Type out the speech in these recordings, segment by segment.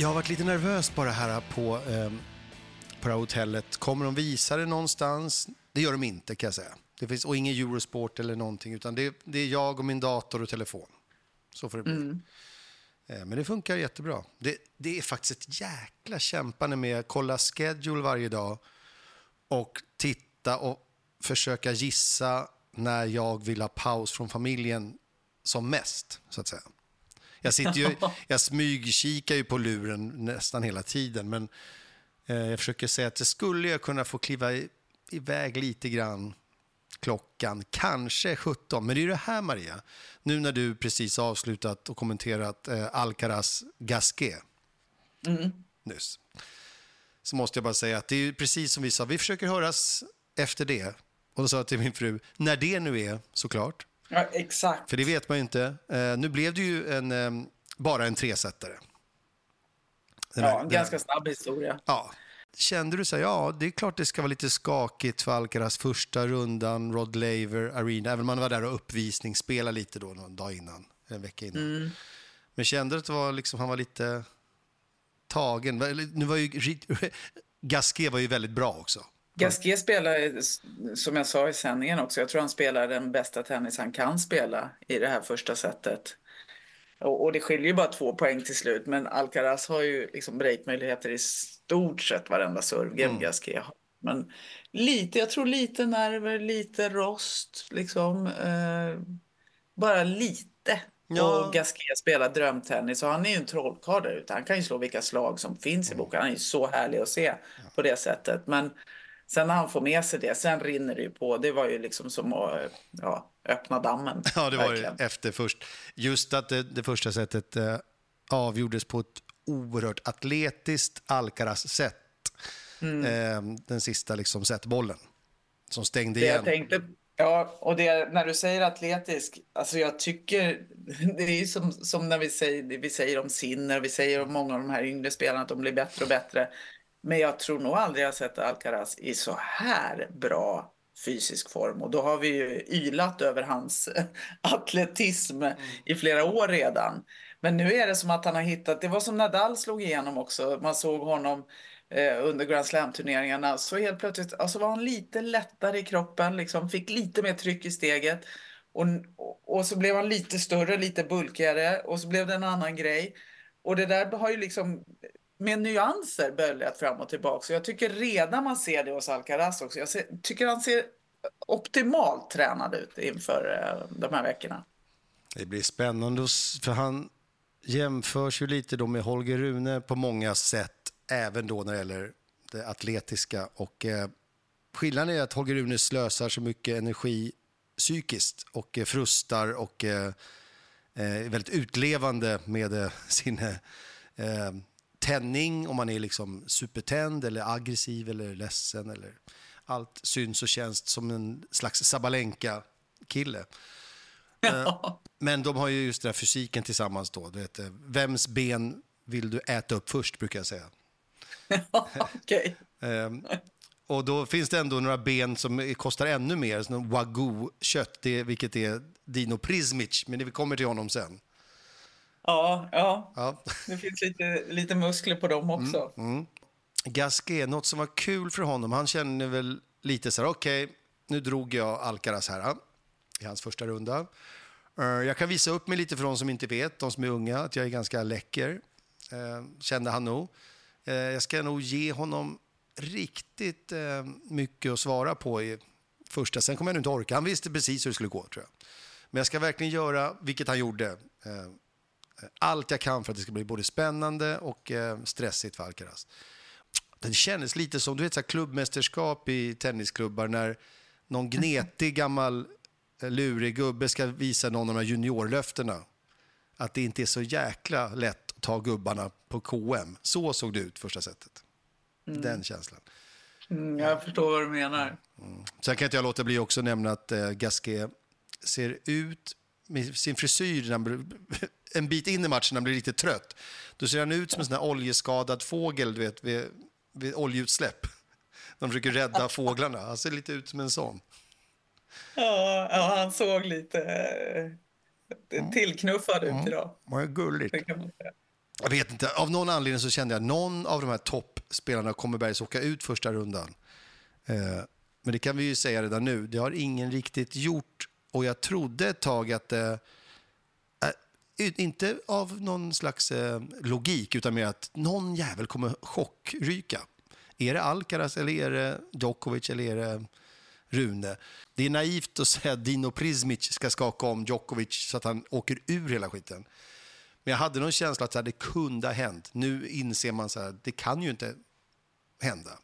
Jag har varit lite nervös bara här på, eh, på det här hotellet. Kommer de visa det någonstans? Det gör de inte kan jag säga. Det finns, och ingen Eurosport eller någonting, utan det, det är jag och min dator och telefon. Så får det bli. Mm. Eh, Men det funkar jättebra. Det, det är faktiskt ett jäkla kämpande med att kolla schedule varje dag och titta och försöka gissa när jag vill ha paus från familjen som mest, så att säga. Jag, sitter ju, jag smygkikar ju på luren nästan hela tiden, men eh, jag försöker säga att det skulle jag kunna få kliva i, iväg lite grann klockan, kanske 17. Men det är det här, Maria, nu när du precis avslutat och kommenterat eh, Alcaraz Gasquet. Nyss, så måste jag bara säga att det är precis som vi sa, vi försöker höras efter det. Och då sa jag till min fru, när det nu är såklart, Ja, exakt. för det vet man ju inte. Eh, nu blev det ju en, eh, bara en tresättare. Den här- Ja, en den här- ganska snabb historia. Ja. Kände du så här, ja, det är klart det ska vara lite skakigt för Alcaraz första rundan, Rod Laver Arena, även om man var där och uppvisningsspelade lite då någon dag innan, en vecka innan. Mm. Men kände du att det var liksom, han var lite tagen? Nu var ju, Gasquet var ju väldigt bra också. Gasquet spelar, som jag sa i sändningen också, jag tror han spelar den bästa tennis han kan spela i det här första setet. Och, och det skiljer ju bara två poäng till slut, men Alcaraz har ju liksom breakmöjligheter i stort sett varenda servegame Mm. Gasquet har. Men lite, jag tror lite nerver, lite rost, liksom. Eh, bara lite. Ja. Och Gasquet spelar drömtennis och han är ju en trollkarl där ute. Han kan ju slå vilka slag som finns i boken. Han är ju så härlig att se på det sättet. Men sen när han får med sig det, sen rinner det ju på. Det var ju liksom som att ja, öppna dammen. Ja, det var verkligen. det efter först. Just att det, det första sättet eh, avgjordes på ett oerhört atletiskt Alcaraz-sätt. Mm. Eh, den sista liksom setbollen som stängde Det jag igen. tänkte, ja, och det, när du säger atletisk, alltså jag tycker, det är som, som när vi säger, vi säger om Sinner, vi säger om många av de här yngre spelarna att de blir bättre och bättre. Men jag tror nog aldrig jag sett Alcaraz i så här bra fysisk form. Och då har vi ju ylat över hans atletism i flera år redan. Men nu är det som att han har hittat, det var som Nadal slog igenom också, man såg honom eh, under Grand Slam-turneringarna. Så helt plötsligt alltså var han lite lättare i kroppen, liksom, fick lite mer tryck i steget. Och, och så blev han lite större, lite bulkigare och så blev det en annan grej. Och det där har ju liksom med nyanser böljat fram och tillbaka. Så jag tycker redan man ser det hos Alcaraz också. Jag ser, tycker han ser optimalt tränad ut inför eh, de här veckorna. Det blir spännande, för han jämförs ju lite då med Holger Rune på många sätt, även då när det gäller det atletiska. Och, eh, skillnaden är att Holger Rune slösar så mycket energi psykiskt och eh, frustar och eh, eh är väldigt utlevande med eh, sin eh, eh tändning, om man är liksom supertänd eller aggressiv eller ledsen. Eller allt syns och känns som en slags Sabalenka-kille. Men de har ju just den här fysiken tillsammans då. Du vet, eh, vems ben vill du äta upp först, brukar jag säga. Okej. Ehm, och då finns det ändå några ben som kostar ännu mer, som wagyu-kött, vilket är Dino Prismic, men vi kommer till honom sen. Ja, ja. Ja. Det finns lite, lite muskler på dem också. Gasquet, något som var kul för honom, han känner väl lite så här, okej, nu drog jag Alcaraz här i hans första runda. Eh, Jag kan visa upp mig lite för de som inte vet, de som är unga, att jag är ganska läcker, eh, kände han nog. Eh, Jag ska nog ge honom riktigt mycket att svara på i första, sen kommer jag nog inte orka. Han visste precis hur det skulle gå, tror jag. Men jag ska verkligen göra, vilket han gjorde, allt jag kan för att det ska bli både spännande och eh, stressigt för Alcaraz. Det kändes lite som du vet, så klubbmästerskap i tennisklubbar när någon gnetig gammal eh, lurig gubbe ska visa någon av de här juniorlöftena. Att det inte är så jäkla lätt att ta gubbarna på KM. Så såg det ut första sättet. Den känslan. Mm, jag förstår vad du menar. Sen kan inte jag låta bli också nämna att eh, Gasquet ser ut med sin frisyr en bit in i matchen när han blir riktigt trött. Då ser han ut som en sån här oljeskadad fågel du vet, vid, vid oljeutsläpp. De försöker rädda fåglarna. Han ser lite ut som en sån. Ja, ja han såg lite eh, tillknuffad ut idag. Vad gulligt. Jag vet inte, av någon anledning så kände jag att någon av de här toppspelarna kommer bergs åka ut första rundan. Eh, men det kan vi ju säga redan nu, det har ingen riktigt gjort. Och jag trodde ett tag att. Eh, inte av någon slags eh, logik, utan mer att någon jävel kommer chockryka. Är det Alcaraz, eller är det Djokovic, eller är det Rune? Det är naivt att säga att Dino Prismic ska skaka om Djokovic så att han åker ur hela skiten. Men jag hade någon känsla att så här, det kunde ha hänt. Nu inser man att det kan ju inte hända.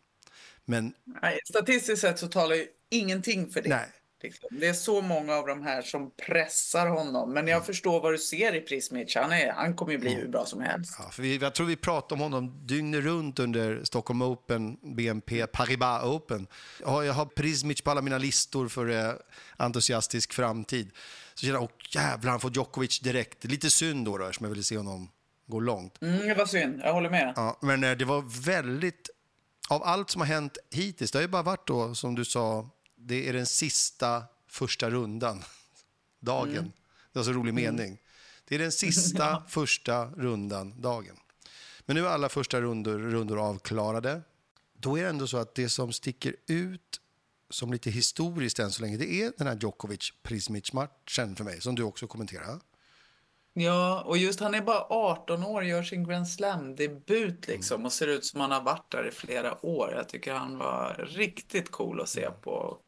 Men Nej, statistiskt sett så talar ju ingenting för det. nej. Det är så många av de här som pressar honom. Men jag förstår vad du ser i Prismic. Han, är, han kommer ju bli hur bra som helst. Ja, för vi, jag tror vi pratade om honom dygnet runt under Stockholm Open, BNP Paribas Open. Jag har, Prismic på alla mina listor för eh, entusiastisk framtid. Så känner jag, åh jävlar, han får Djokovic direkt. Lite synd då, då eftersom jag ville se honom gå långt. Mm, det var synd, jag håller med. Ja, men eh, det var väldigt... Av allt som har hänt hittills, det har ju bara varit då, som du sa, det är den sista första rundan, dagen. Det var så rolig mening. Det är den sista första rundan, dagen. Men nu är alla första rundor, rundor avklarade. Då är det ändå så att det som sticker ut som lite historiskt än så länge, det är den här Djokovic-Prismic-matchen för mig, som du också kommenterar. Ja, och just han är bara 18 år, gör sin Grand Slam-debut liksom och ser ut som han har varit där i flera år. Jag tycker han var riktigt cool att se på.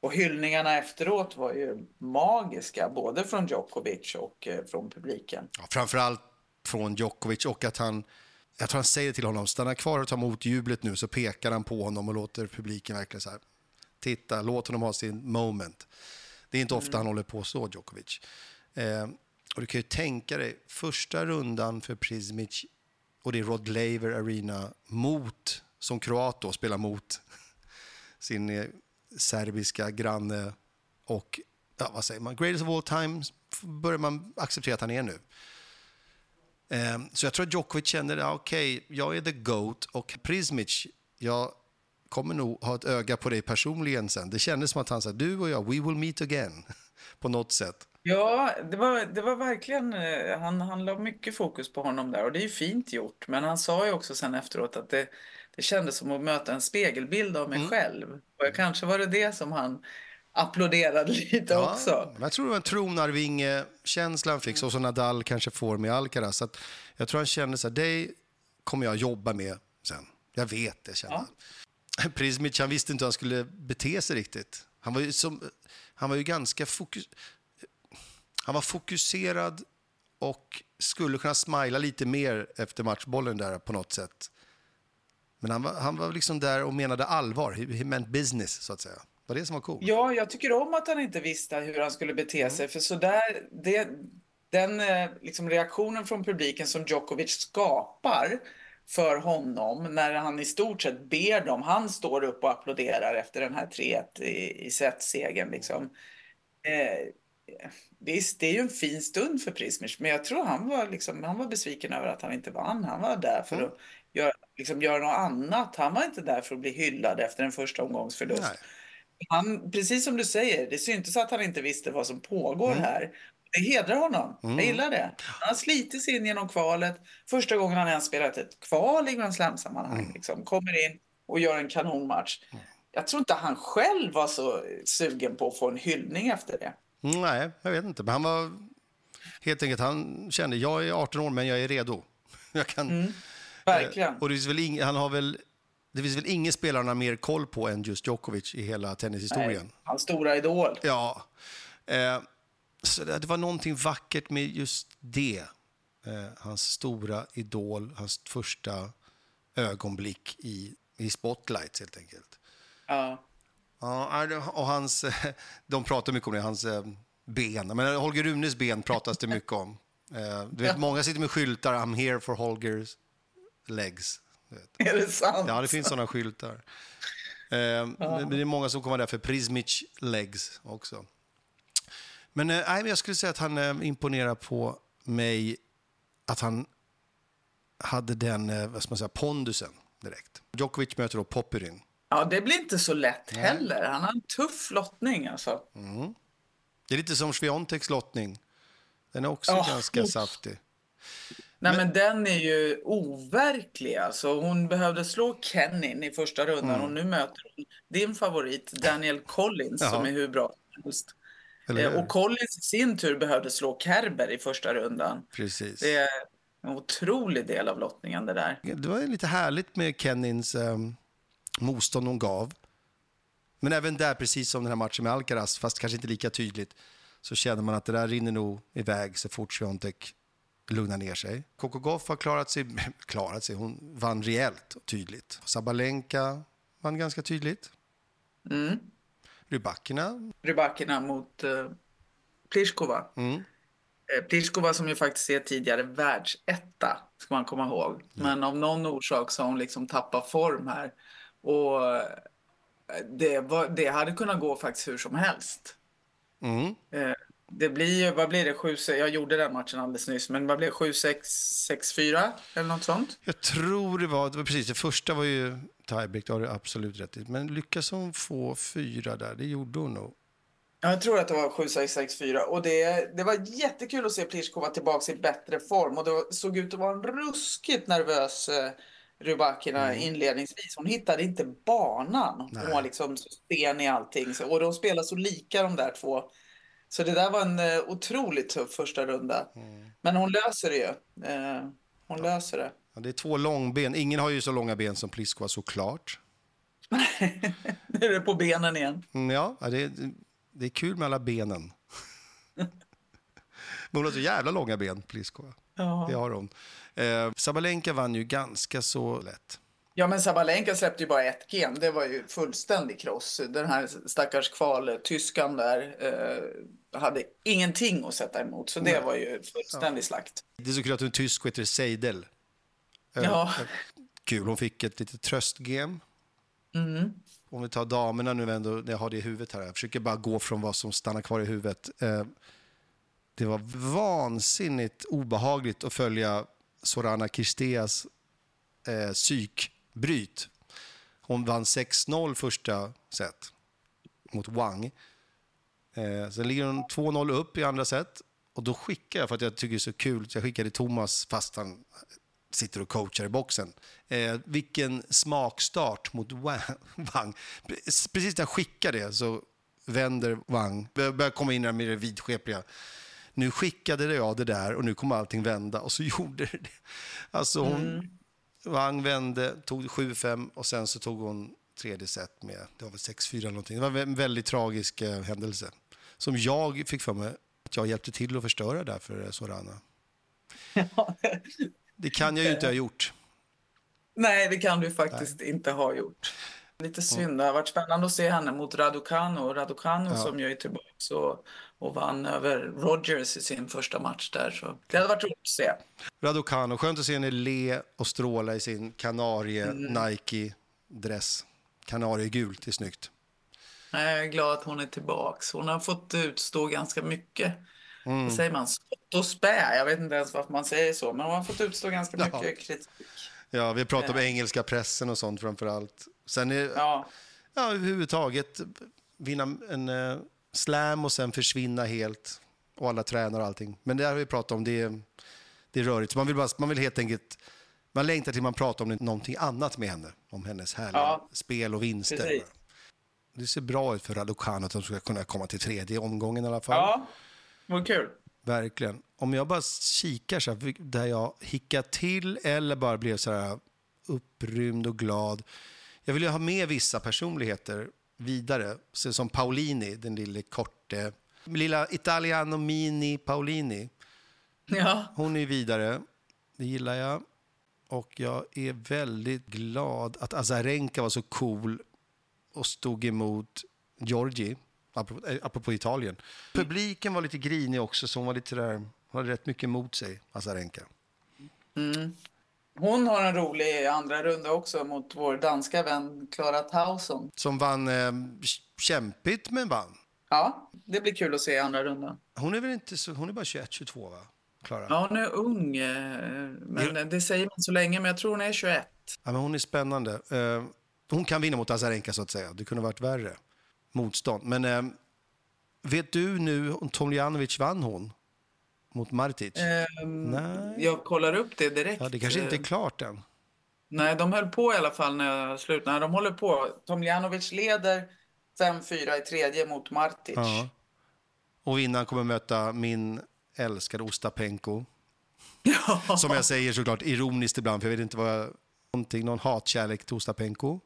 Och hyllningarna efteråt var ju magiska, både från Djokovic och eh, från publiken. Ja, framförallt från Djokovic och att han, jag tror han säger till honom, stanna kvar och ta emot jublet nu, så pekar han på honom och låter publiken verkligen så här, titta, låt honom ha sin moment. Det är inte ofta han håller på så, Djokovic. Eh, och du kan ju tänka dig, första rundan för Prismic, och det är Rod Laver Arena mot, som kroat då, spelar mot sin eh, serbiska granne och, ja vad säger man, greatest of all time börjar man acceptera att han är nu. Ehm, så jag tror att Djokovic känner, ja, okej, jag är the GOAT och Prismic, jag kommer nog ha ett öga på dig personligen sen. Det kändes som att han sa, du och jag, we will meet again, på något sätt. Ja, det var, det var verkligen, eh, han, han la mycket fokus på honom där och det är ju fint gjort. Men han sa ju också sen efteråt att det, det kändes som att möta en spegelbild av mig själv. Och kanske var det det som han applåderade lite också. men Jag tror det var en tronarvinge-känsla han fick, så som Nadal kanske får med Alcaraz. Så att jag tror han kände så här, dig kommer jag jobba med sen. Jag vet det, känner han. Prismic, han visste inte hur han skulle bete sig riktigt. Han var ju, som, han var ju ganska fokus, han var fokuserad och skulle kunna smila lite mer efter matchbollen där på något sätt. Men han var, han var liksom där och menade allvar. He, he meant business, så att säga. Det var det som var coolt. Ja, jag tycker om att han inte visste hur han skulle bete sig. För så där, det, den eh, liksom reaktionen från publiken som Djokovic skapar för honom när han i stort sett ber dem. Han står upp och applåderar efter den här 3-1 i, i set-segern. Liksom. Eh, visst, det är ju en fin stund för Prismic, men jag tror han var, liksom, han var besviken över att han inte vann. Han var där för att göra, liksom, göra något annat. Han var inte där för att bli hyllad efter en första omgångsförlust. Nej. Han, precis som du säger, det syntes att han inte visste vad som pågår här. Det hedrar honom. Jag gillar det. Han har slitit sig in genom kvalet. Första gången han ens spelat ett kval i Grand Slam-sammanhang. Liksom, kommer in och gör en kanonmatch. Jag tror inte han själv var så sugen på att få en hyllning efter det. Nej, jag vet inte. Men han var helt enkelt, han kände, jag är 18 år men jag är redo. Jag kan, Verkligen. och det finns väl ing, han har väl, det finns väl ingen spelare han har mer koll på än just Djokovic i hela tennishistorien. Nej, hans stora idol. Ja. Eh, så det, det var någonting vackert med just det. Eh, hans stora idol, hans första ögonblick i, i spotlights helt enkelt. Ja. Ja, och hans, de pratar mycket om det, hans eh, ben. Men Holger Runes ben pratas det mycket om. Eh, Du vet, många sitter med skyltar, I'm here for Holgers legs. Är det sant? Ja, det finns sådana skyltar. Eh, Men det är många som kommer där för Prismic legs också. Men, eh, nej, jag skulle säga att han eh, imponerar på mig att han hade den eh, vad ska man säga, pondusen direkt. Djokovic möter då Popyrin Ja, det blir inte så lätt heller. Han har en tuff lottning alltså. Det är lite som Swiatek's lottning. Den är också Ja. ganska saftig. Nej, men... den är ju overklig alltså. Hon behövde slå Kenin i första rundan Mm. och nu möter hon din favorit Daniel Collins Jaha. som är hur bra som helst. Eh? Och Collins i sin tur behövde slå Kerber i första rundan. Precis. Det är en otrolig del av lottningen det där. Det var lite härligt med Kennins um, motstånd hon gav. Men även där, precis som den här matchen med Alcaraz, fast kanske inte lika tydligt, så känner man att det där rinner nog iväg så fort Swiatek lugnar ner sig. Coco Gauff har klarat sig, klarat sig, hon vann rejält och tydligt. Sabalenka vann ganska tydligt. Mm. Rybakina, Rybakina mot uh, Pliskova. mm. Eh, Pliskova som ju faktiskt är tidigare världsetta, ska man komma ihåg. Men av någon orsak så har hon liksom tappat form här. Och eh, det, var, det hade kunnat gå faktiskt hur som helst. Mm. Eh, Det blir ju, vad blir det, 7 Jag gjorde den matchen alldeles nyss, men vad blir det, 7-6, 6-4 eller något sånt? Jag tror det var, det var precis, det första var ju tiebreak, det har du absolut rätt i. Men lyckas hon få fyra där? Det gjorde hon nog. Ja, Jag tror att det var 7-6-6-4 och det, det var jättekul att se Pliskova tillbaka i bättre form och det såg ut att vara en ruskigt nervös eh, Rybakina inledningsvis. Hon hittade inte banan. Nej. Hon var liksom så sten i allting Så- och de spelar så lika de där två. Så det där var en eh, otroligt tuff första runda. Men hon löser det ju. Eh, hon löser det. Ja, det är två långben. Ingen har ju så långa ben som Pliskova såklart. Nu är det på benen igen. Mm, ja, ja, det, det är kul med alla benen. Men hon har så jävla långa ben, Pliskova. Ja. Det har hon. Eh, Sabalenka vann ju ganska så lätt. Ja, men Sabalenka släppte ju bara ett gen. Det var ju fullständig kross. Den här stackars kval, tyskan där, eh, hade ingenting att sätta emot. Så det var ju fullständig slakt. Det är så kul att är tysk heter Seidel. Eh, Ja. Kul, hon fick ett litet tröstgem. Mm. Om vi tar damerna nu ändå, när jag har det i huvudet här. Jag försöker bara gå från vad som stannar kvar i huvudet. Eh, det var vansinnigt obehagligt att följa Sorana Kirsteas eh, psykbryt. Hon vann 6-0 första set mot Wang. Eh, sen ligger hon 2-0 upp i andra set. Och då skickar jag, för att jag tycker det är så kul, så jag skickade Thomas fast han sitter och coachar i boxen. Eh, vilken smakstart mot Wang. Precis när jag skickar det så vänder Wang, börjar komma in med det vidskepliga. Nu skickade jag det där och nu kommer allting vända och så gjorde det det. Alltså hon, Wang vände, tog 7-5 och sen så tog hon tredje set med, det var väl 6-4 eller någonting. Det var en väldigt tragisk eh, händelse. Som jag fick för mig att jag hjälpte till att förstöra där för eh, Sorana. Det kan jag ju inte ha gjort. Nej, det kan du faktiskt inte ha gjort. Lite synd. Det har varit spännande att se henne mot Raducanu. Raducanu som ju är tillbaka och, och vann över Rogers i sin första match där. Så det hade varit roligt att se. Raducanu, skönt att se henne le och stråla i sin kanarie Nike-dress. Kanariegult är snyggt. Jag är glad att hon är tillbaks. Hon har fått utstå ganska mycket. Vad säger man? Spott och spä. Jag vet inte ens varför man säger så. Men hon har fått utstå ganska Ja. mycket kritik. Ja, vi pratar om engelska pressen och sånt framför allt. Sen är, ja. Ja, överhuvudtaget vinna en eh, slam och sen försvinna helt. Och alla tränar och allting. Men det har vi pratat om, det är, det är rörigt. Så man vill, bara, man vill helt enkelt, man längtar till man pratar om någonting annat med henne. Om hennes härliga Ja. spel och vinster. Precis. Det ser bra ut för Raducanu att de ska kunna komma till tredje omgången i alla fall. ja. Vad kul. Verkligen. Om jag bara kikar så här, där jag hickar till eller bara blev så här upprymd och glad. Jag vill ju ha med vissa personligheter vidare, så som Paulini, den lille korte, lilla Italiano Mini Paulini. Ja, Hon är vidare, det gillar jag. Och jag är väldigt glad att Azarenka var så cool och stod emot Giorgi, apropå, eh, apropå Italien. Publiken var lite grinig också, så hon var lite där, hon hade rätt mycket emot sig, Azarenka. Hon har en rolig andra runda också mot vår danska vän Clara Tauson. Som vann eh, kämpigt, men vann. Ja, det blir kul att se i andra rundan. Hon är väl inte så, hon är bara 21-22 va? Klara? Ja, hon är ung, eh, men det säger man så länge, men jag tror hon är 21. Ja, men hon är spännande. Eh, hon kan vinna mot Azarenka så att säga. Det kunde varit värre motstånd. Men eh, vet du nu om Tomljanovic vann hon mot Martic? Ehm, Nej. Jag kollar upp det direkt. Ja, det kanske inte är klart än. Nej, de höll på i alla fall när jag slutade. Nej, de håller på. Tomljanovic leder 5-4 i tredje mot Martic. Ja. Och vinnaren kommer möta min älskade Ostapenko. Ja. Som jag säger såklart ironiskt ibland, för jag vet inte vad jag... Någonting, någon hatkärlek till Ostapenko.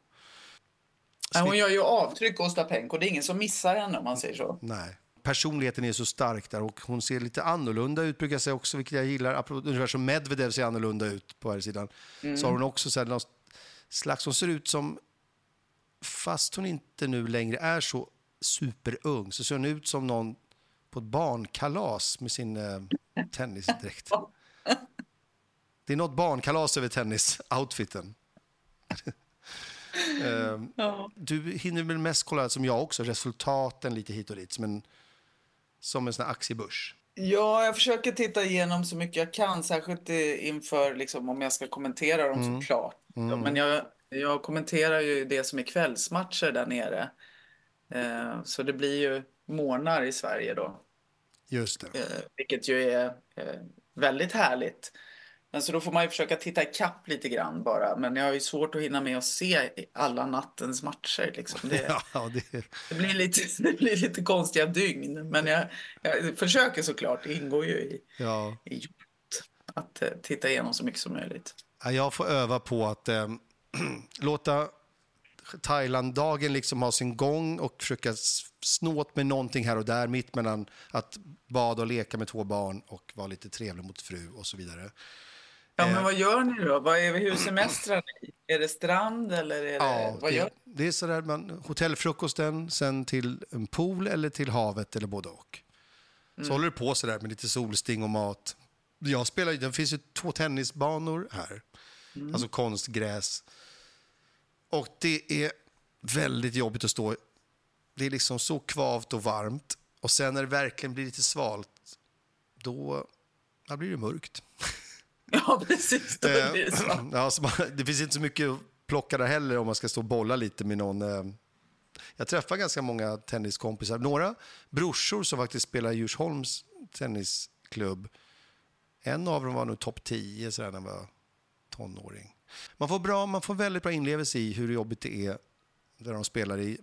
Nej, Hon gör ju avtryck, Ostapenko. Det är ingen som missar henne om man säger så. Nej. Personligheten är så stark där och hon ser lite annorlunda ut brukar jag säga också, vilket jag gillar. Ungefär som Medvedev ser annorlunda ut på här sidan. Så har hon också så här, någon slags, hon ser ut som, fast hon inte nu längre är så superung, så ser hon ut som någon på ett barnkalas med sin eh, tennisdräkt. Det är något barnkalas över tennisen-outfiten. Ehm, Ja. du hinner väl mest kolla, som jag också, resultaten lite hit och dit. Som en, som en sån här aktiebörs. Ja, jag försöker titta igenom så mycket jag kan, särskilt inför liksom, om jag ska kommentera dem såklart. Ja, men jag, jag kommenterar ju det som är kvällsmatcher där nere. Eh, så det blir ju månar i Sverige då, Just det. eh, vilket ju är eh, väldigt härligt. Men så då får man ju försöka titta ikapp lite grann bara. Men jag har ju svårt att hinna med att se alla nattens matcher. Liksom. Det, Ja, det, det, blir lite, det blir lite konstiga dygn. Men jag, jag försöker såklart, det ingår ju i, ja. i att eh, titta igenom så mycket som möjligt. Ja, Jag får öva på att eh, låta Thailand-dagen liksom ha sin gång och försöka snå åt med någonting här och där mitt mellan att bada och leka med två barn och vara lite trevlig mot fru och så vidare. Ja, Eh. men vad gör ni då? Vad är, hur semestrar ni? Är det strand eller är det, Ja, vad det, gör det är sådär, man, hotellfrukosten, sen till en pool eller till havet eller både och. Så håller det på sådär med lite solsting och mat. Jag spelar, det finns ju två tennisbanor här, alltså konstgräs. Och det är väldigt jobbigt att stå. Det är liksom så kvavt och varmt. Och sen när det verkligen blir lite svalt, då, då blir det mörkt. Ja, precis. Då det så. Eh, ja, så man, det finns inte så mycket att plocka där heller om man ska stå och bolla lite med någon. eh. Jag träffar ganska många tenniskompisar. Några brorsor som faktiskt spelar i Djursholms tennisklubb. En av dem var nog topp 10 sådär när han var tonåring. Man får, bra, man får väldigt bra inlevelse i hur jobbigt det är där de spelar i.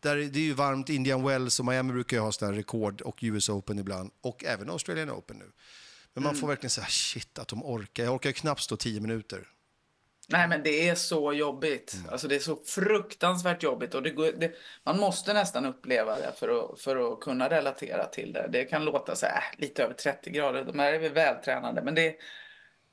Där, det är ju varmt, Indian Wells och Miami brukar ju ha sådana rekord och US Open ibland. Och även Australian Open nu. Men man får verkligen säga shit att de orkar. Jag orkar ju knappt stå 10 minuter. Nej, men det är så jobbigt. Mm. Alltså, det är så fruktansvärt jobbigt. Och det går, det, man måste nästan uppleva det för att, för att kunna relatera till det. Det kan låta så här, äh, lite över 30 grader. De här är väl vältränade, men det,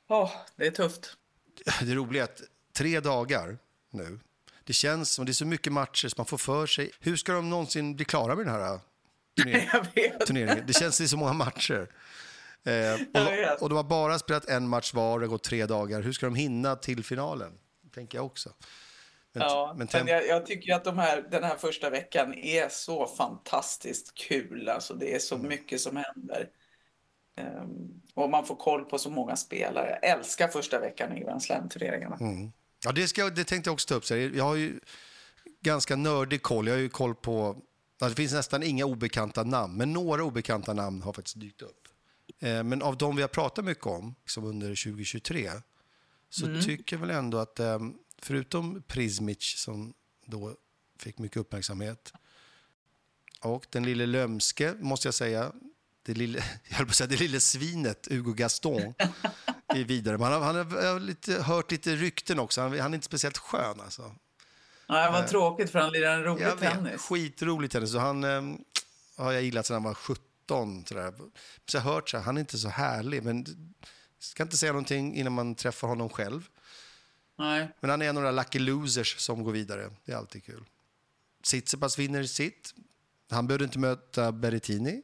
åh, det är tufft. Det roliga är att tre dagar nu, det känns som det är så mycket matcher som man får för sig. Hur ska de någonsin bli klara med den här turneringen? Vet. turneringen? Det känns det är så många matcher. Eh, och, och de har bara spelat en match var, det har gått tre dagar. Hur ska de hinna till finalen? Tänker jag också. Men, Ja, men men jag, jag tycker att de här, den här första veckan är så fantastiskt kul. Alltså, det är så Mm. mycket som händer. Ehm, och man får koll på så många spelare. Jag älskar första veckan i Grand Slam-turneringarna. Mm. Ja, det, ska, det tänkte jag också ta upp. Så. Jag har ju ganska nördig koll. Jag har ju koll på... ja, Det finns nästan inga obekanta namn, men några obekanta namn har faktiskt dykt upp. Eh, men av de vi har pratat mycket om, som under 2023, så tycker jag väl ändå att eh, förutom Prismic som då fick mycket uppmärksamhet och den lille lömske, måste jag säga, det lille, jag höll på att säga det lille svinet Hugo Gaston är vidare. Men han har, han har, jag har lite, hört lite rykten också. Han, han är inte speciellt skön alltså. Ja, det var tråkigt för han lirar en rolig Jag vet, tennis. skitrolig tennis. Så han eh, har jag gillat sedan han var 17. Sådär. Så jag har hört så här, han är inte så härlig. Men ska inte säga någonting innan man träffar honom själv. Nej. Men han är en av de där lucky losers som går vidare. Det är alltid kul. Tsitsipas vinner sitt. Han behövde inte möta Berrettini.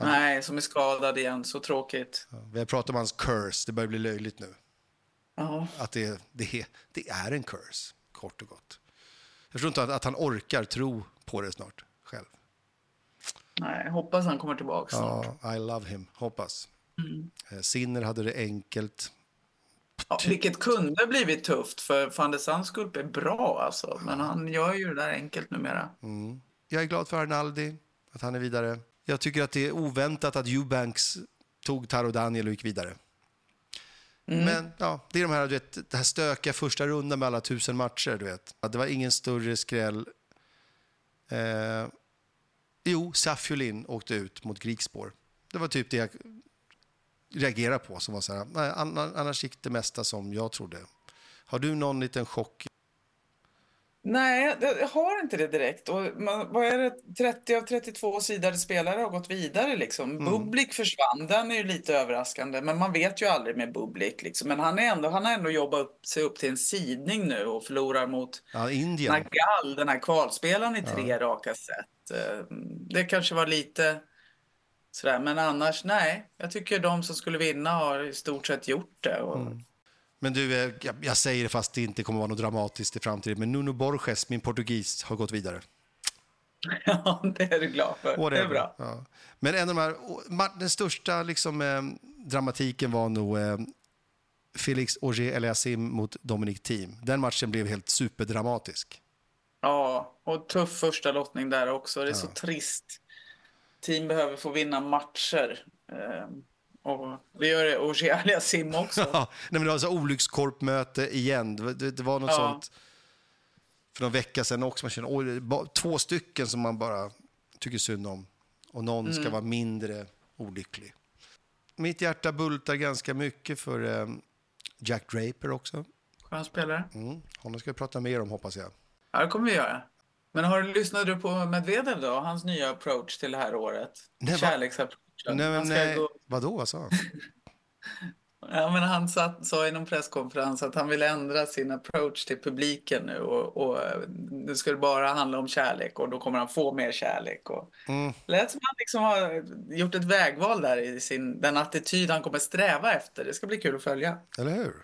Nej, som är skadad igen. Så tråkigt. Ja, Vi har pratat om hans curse. Det börjar bli löjligt nu. Ja. Att det, det, det är en curse, kort och gott. Jag förstår inte att, att han orkar tro på det snart. Nej, hoppas han kommer tillbaka snart. Ja, I love him. Hoppas. Eh, Sinner hade det enkelt. Ja, vilket kunde blivit tufft för van de Sandskulp är bra alltså. Men han gör ju det där enkelt numera. Mm. Jag är glad för Arnaldi, att han är vidare. Jag tycker att det är oväntat att Eubanks tog Taro Daniel och gick vidare. Mm. Men ja, det är de här, du vet, det här stökiga första rundan med alla tusen matcher. Du vet. Det var ingen större skräll. Eh, jo, Safiolin åkte ut mot Grigspor. Det var typ det jag reagerade på. Som var så här, nej, annars gick det mesta som jag trodde. Har du någon liten chock? Nej, jag har inte det direkt. Och man, vad är det? 30 av 32 sidade spelare har gått vidare. Liksom. Mm. Bublik försvann, den är ju lite överraskande. Men man vet ju aldrig med Bublik. Liksom. Men han, är ändå, han har ändå jobbat upp, sig upp till en sidning nu och förlorar mot ja, Indien. Nagal, den här kvalspelaren, i tre ja. raka set. Eh, det kanske var lite sådär. Men annars, nej. Jag tycker de som skulle vinna har i stort sett gjort det. Och... Mm. Men du, eh, jag, säger det fast det inte kommer vara något dramatiskt i framtiden, men Nuno Borges, min portugis, har gått vidare. Ja, det är du glad för. Whatever. Det är bra. Ja. Men en av de här, den största liksom, eh, dramatiken var nog eh, Felix Auger Eliassim mot Dominic Thiem. Den matchen blev helt superdramatisk. Ja, och tuff första lottning där också. Det är ja. så trist. Team behöver få vinna matcher. Eh, och det gör det Auger Sim också. nej, men det var så olyckskorpmöte igen. Det, det, var något ja. sånt för någon vecka sedan också. Man känner, oj, två stycken som man bara tycker synd om. Och någon mm. ska vara mindre olycklig. Mitt hjärta bultar ganska mycket för eh, Jack Draper också. Skön spelare. Mm. Honom ska vi prata mer om hoppas jag. Ja, det kommer vi göra. Men har du lyssnat du på Medvedev då? Hans nya approach till det här året? Kärleksapproach. Nej, men, nej. Gå... Vadå, vad sa han? ja, men han satt, sa i någon presskonferens att han vill ändra sin approach till publiken nu och, och nu ska det bara handla om kärlek och då kommer han få mer kärlek. Och... Mm. Lät som han liksom har gjort ett vägval där i sin, den attityd han kommer sträva efter. Det ska bli kul att följa. Eller hur?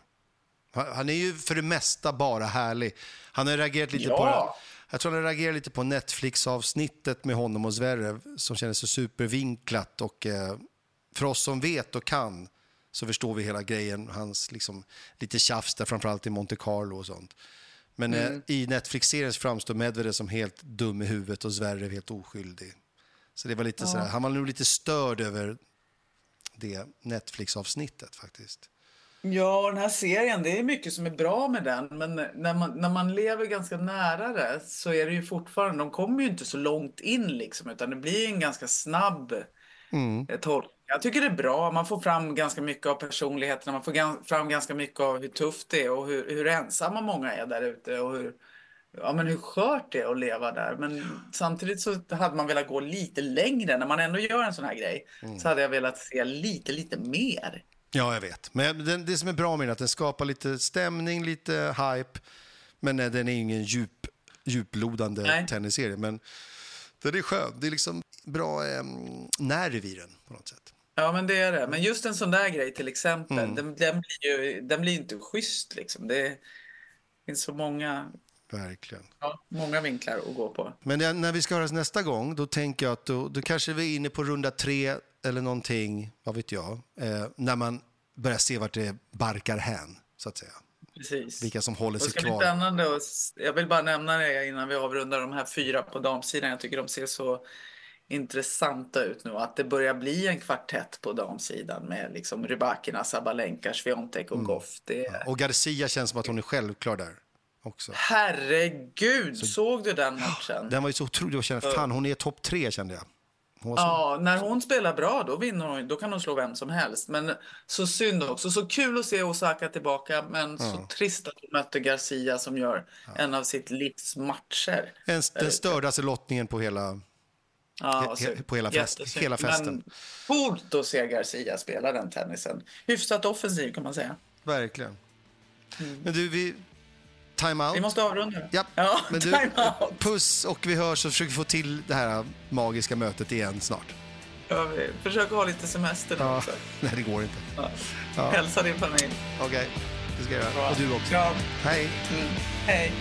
Han är ju för det mesta bara härlig. Han har reagerat lite ja. på det jag tror han reagerade lite på Netflix-avsnittet med honom och Zverev som kändes så supervinklat. Och, eh, för oss som vet och kan så förstår vi hela grejen. Hans liksom, lite tjafs där, framförallt i Monte Carlo och sånt. Men eh, mm. eh, i Netflix-serien framstår Medvedev som helt dum i huvudet och Zverev helt oskyldig. Så det var lite ja. sådär, han var nog lite störd över det Netflix-avsnittet faktiskt. Ja, den här serien, det är mycket som är bra med den. Men när man, när man lever ganska nära det så är det ju fortfarande, de kommer ju inte så långt in liksom, utan det blir en ganska snabb mm. Eh, tolkning. Jag tycker det är bra, man får fram ganska mycket av personligheterna, man får fram ganska mycket av hur tufft det är och hur, hur ensamma många är där ute och hur, ja, men hur skört det är att leva där. Men samtidigt så hade man velat gå lite längre. När man ändå gör en sån här grej mm. så hade jag velat se lite, lite mer. Ja, jag vet. Men det, det som är bra med den är att den skapar lite stämning, lite hype. Men den är ingen djup, djuplodande tennisserie. Men den är skön. Det är liksom bra eh, nerv i den på något sätt. Ja, men det är det. Men just en sån där grej till exempel, mm. den, den, blir ju den blir inte schysst liksom. Det finns så många Verkligen. Ja, många vinklar att gå på. Men när vi ska höras nästa gång, då tänker jag att då, då kanske vi är inne på runda tre eller någonting, vad vet jag, eh, när man börjar se vart det barkar hän, så att säga. Precis. Vilka som håller sig kvar. Spännande och, jag vill bara nämna det innan vi avrundar de här fyra på damsidan. Jag tycker de ser så intressanta ut nu. Att det börjar bli en kvartett på damsidan med liksom Rybakina, Sabalenka, Sviontek och mm. Goff. Det... Ja, och Garcia känns som att hon är självklar där. Också. Herregud, så... såg du den matchen? Den var ju så otrolig. Jag kände, fan, hon är topp tre kände jag. Ja, när hon spelar bra då vinner hon, då kan hon slå vem som helst. Men så synd också. Så kul att se Osaka tillbaka, men ja. så trist att hon mötte Garcia som gör ja. en av sitt livs matcher. En, den stördaste lottningen på hela, ja, he, på hela, fest, hela festen. Men coolt att se Garcia spela den tennisen. Hyfsat offensiv kan man säga. Verkligen. Mm. Men du, vi, Time-out. Vi måste avrunda. Ja. ja Men du, puss och vi hörs och försöker få till det här magiska mötet igen snart. Ja, vi försöker ha lite semester nu ja. också. Nej, det går inte. Ja. Ja. Hälsa din familj. Okej, okay. det ska jag göra. Och du också. Ja. Hej. Mm. Hej.